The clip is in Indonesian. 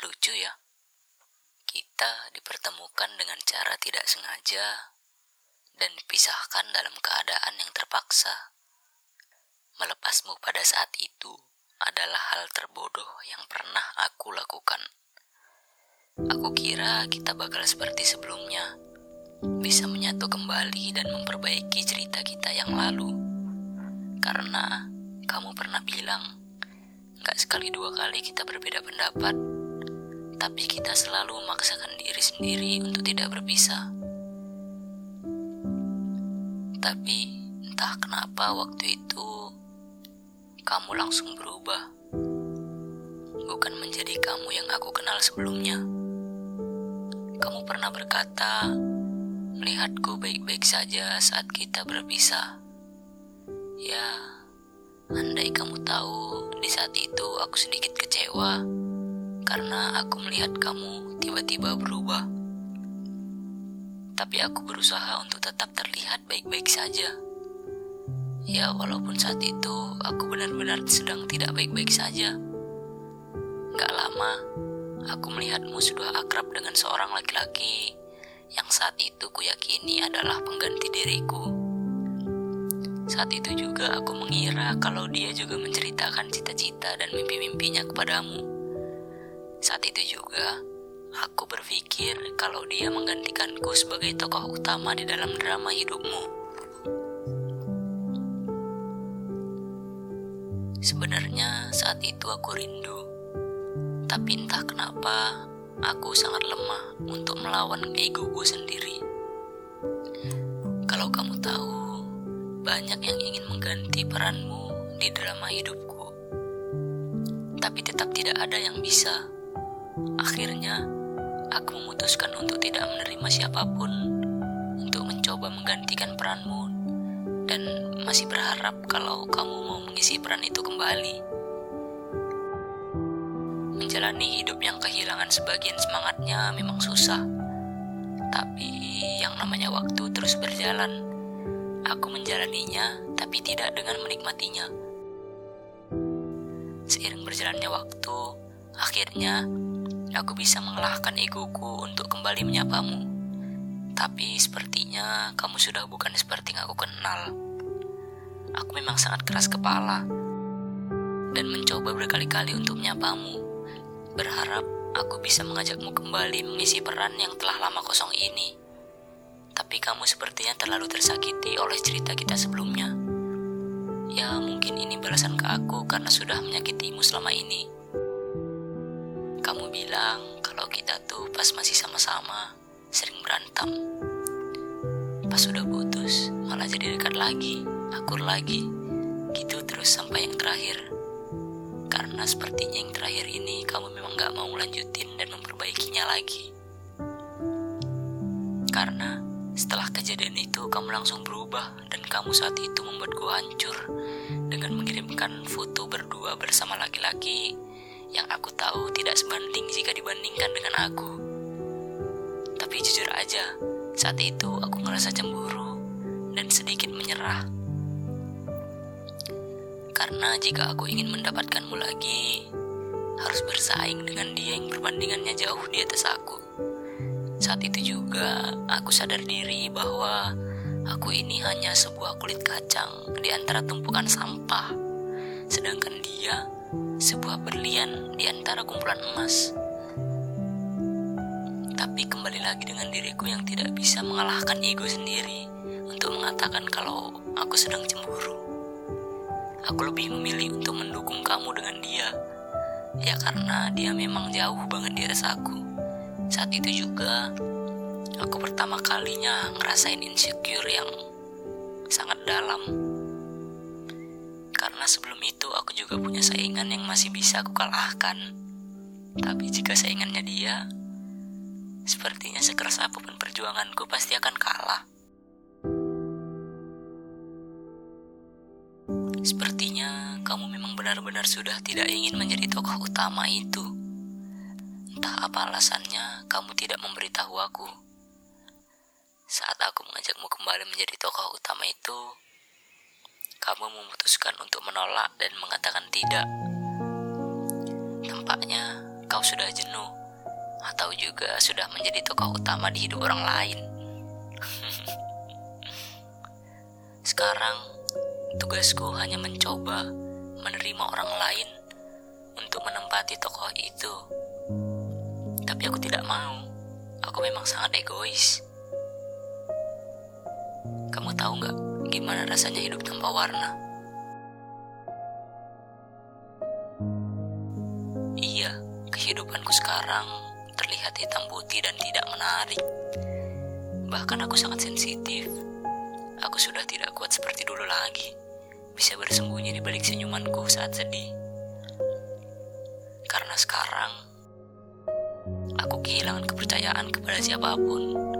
Lucu ya, kita dipertemukan dengan cara tidak sengaja dan dipisahkan dalam keadaan yang terpaksa. Melepasmu pada saat itu adalah hal terbodoh yang pernah aku lakukan. Aku kira kita bakal seperti sebelumnya, bisa menyatu kembali dan memperbaiki cerita kita yang lalu. Karena kamu pernah bilang, gak sekali dua kali kita berbeda pendapat tapi kita selalu memaksakan diri sendiri untuk tidak berpisah. Tapi entah kenapa waktu itu kamu langsung berubah. Bukan menjadi kamu yang aku kenal sebelumnya. Kamu pernah berkata, melihatku baik-baik saja saat kita berpisah. Ya, andai kamu tahu di saat itu aku sedikit kecewa karena aku melihat kamu tiba-tiba berubah. Tapi aku berusaha untuk tetap terlihat baik-baik saja. Ya, walaupun saat itu aku benar-benar sedang tidak baik-baik saja. Gak lama, aku melihatmu sudah akrab dengan seorang laki-laki yang saat itu kuyakini adalah pengganti diriku. Saat itu juga aku mengira kalau dia juga menceritakan cita-cita dan mimpi-mimpinya kepadamu. Saat itu juga, aku berpikir kalau dia menggantikanku sebagai tokoh utama di dalam drama hidupmu. Sebenarnya saat itu aku rindu, tapi entah kenapa aku sangat lemah untuk melawan egoku sendiri. Kalau kamu tahu, banyak yang ingin mengganti peranmu di drama hidupku, tapi tetap tidak ada yang bisa. Akhirnya, aku memutuskan untuk tidak menerima siapa pun untuk mencoba menggantikan peranmu dan masih berharap kalau kamu mau mengisi peran itu kembali. Menjalani hidup yang kehilangan sebagian semangatnya memang susah. Tapi yang namanya waktu terus berjalan. Aku menjalaninya tapi tidak dengan menikmatinya. Seiring berjalannya waktu, akhirnya aku bisa mengalahkan egoku untuk kembali menyapamu. Tapi sepertinya kamu sudah bukan seperti yang aku kenal. Aku memang sangat keras kepala dan mencoba berkali-kali untuk menyapamu. Berharap aku bisa mengajakmu kembali mengisi peran yang telah lama kosong ini. Tapi kamu sepertinya terlalu tersakiti oleh cerita kita sebelumnya. Ya, mungkin ini balasan ke aku karena sudah menyakitimu selama ini. Bilang kalau kita tuh pas masih sama-sama sering berantem. Pas sudah putus, malah jadi dekat lagi, akur lagi. Gitu terus sampai yang terakhir. Karena sepertinya yang terakhir ini kamu memang gak mau lanjutin dan memperbaikinya lagi. Karena setelah kejadian itu kamu langsung berubah dan kamu saat itu membuatku hancur dengan mengirimkan foto berdua bersama laki-laki yang aku tahu tidak sebanding dibandingkan dengan aku. Tapi jujur aja, saat itu aku ngerasa cemburu dan sedikit menyerah. Karena jika aku ingin mendapatkanmu lagi, harus bersaing dengan dia yang perbandingannya jauh di atas aku. Saat itu juga aku sadar diri bahwa aku ini hanya sebuah kulit kacang di antara tumpukan sampah. Sedangkan dia sebuah berlian di antara kumpulan emas. Tapi kembali lagi dengan diriku yang tidak bisa mengalahkan ego sendiri untuk mengatakan kalau aku sedang cemburu. Aku lebih memilih untuk mendukung kamu dengan dia. Ya karena dia memang jauh banget di atas aku. Saat itu juga aku pertama kalinya ngerasain insecure yang sangat dalam karena sebelum itu aku juga punya saingan yang masih bisa aku kalahkan. Tapi jika saingannya dia, sepertinya sekeras apa pun perjuanganku pasti akan kalah. Sepertinya kamu memang benar-benar sudah tidak ingin menjadi tokoh utama itu. Entah apa alasannya, kamu tidak memberitahu aku. Saat aku mengajakmu kembali menjadi tokoh utama itu, kamu memutuskan untuk menolak dan mengatakan tidak. Tampaknya kau sudah jenuh tahu juga sudah menjadi tokoh utama di hidup orang lain. Sekarang, tugasku hanya mencoba menerima orang lain untuk menempati tokoh itu. Tapi aku tidak mau. Aku memang sangat egois. Kamu tahu nggak gimana rasanya hidup tanpa warna? Iya, kehidupanku sekarang terlihat hitam putih dan tidak menarik. Bahkan aku sangat sensitif. Aku sudah tidak kuat seperti dulu lagi. Bisa bersembunyi di balik senyumanku saat sedih. Karena sekarang aku kehilangan kepercayaan kepada siapa pun.